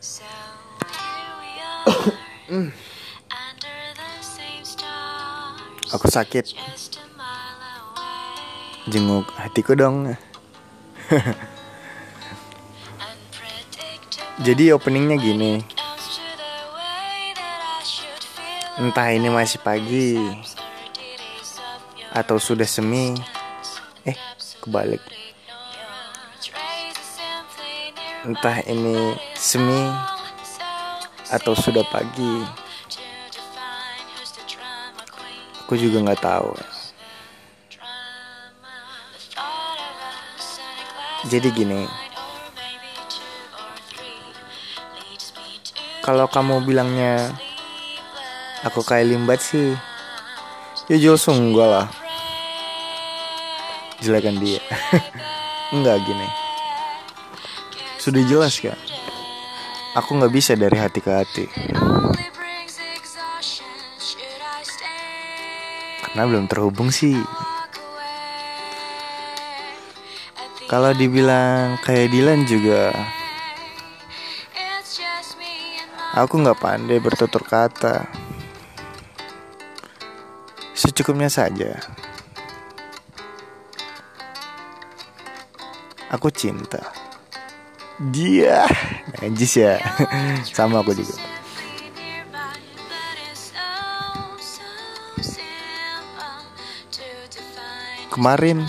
Aku sakit. Jenguk hatiku dong. Jadi openingnya gini. Entah ini masih pagi atau sudah semi. Eh, kebalik. Entah ini semi atau sudah pagi. Aku juga nggak tahu. Jadi gini, kalau kamu bilangnya aku kayak limbat sih, ya jual enggak lah. Jelekan dia. Enggak gini. Sudah jelas kan? Aku nggak bisa dari hati ke hati. Karena belum terhubung sih. Kalau dibilang kayak Dilan juga, aku nggak pandai bertutur kata. Secukupnya saja. Aku cinta. Dia, najis ya. Sama aku juga. Kemarin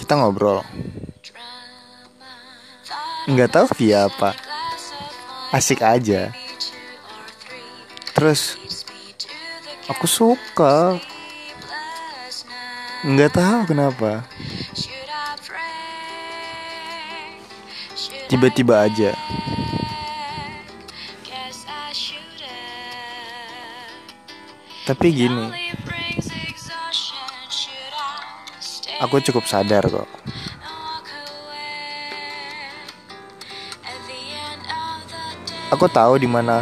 kita ngobrol, nggak tahu via apa, asik aja. Terus aku suka, nggak tahu kenapa. Tiba-tiba aja, tapi gini, aku cukup sadar kok. Aku tahu di mana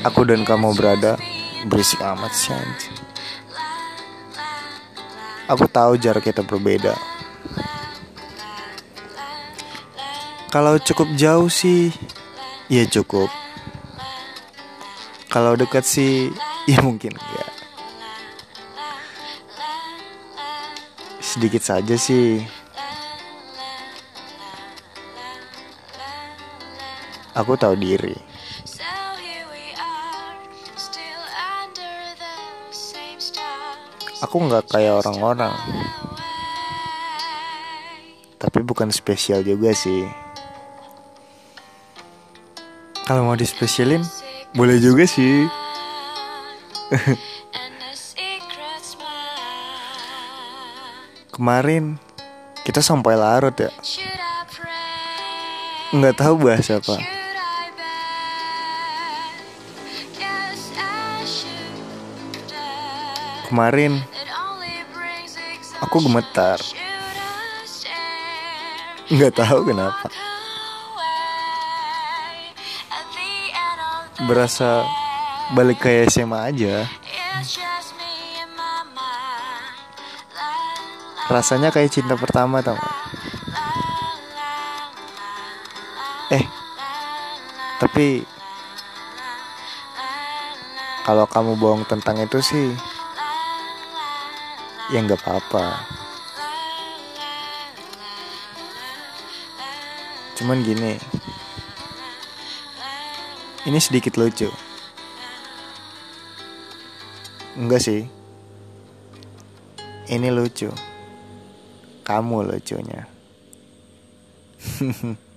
aku dan kamu berada. Berisik amat sih. Aku tahu jarak kita berbeda. Kalau cukup jauh sih, ya cukup. Kalau dekat sih, ya mungkin enggak. Sedikit saja sih. Aku tahu diri. Aku nggak kayak orang-orang, tapi bukan spesial juga sih. Kalau mau dispesialin, boleh juga sih. Kemarin kita sampai larut ya, nggak tahu bahasa apa. Kemarin aku gemetar, nggak tahu kenapa. Berasa balik kayak SMA aja. Rasanya kayak cinta pertama tau Eh, tapi kalau kamu bohong tentang itu sih, ya nggak apa-apa. Cuman gini, ini sedikit lucu. Enggak sih, ini lucu. Kamu lucunya.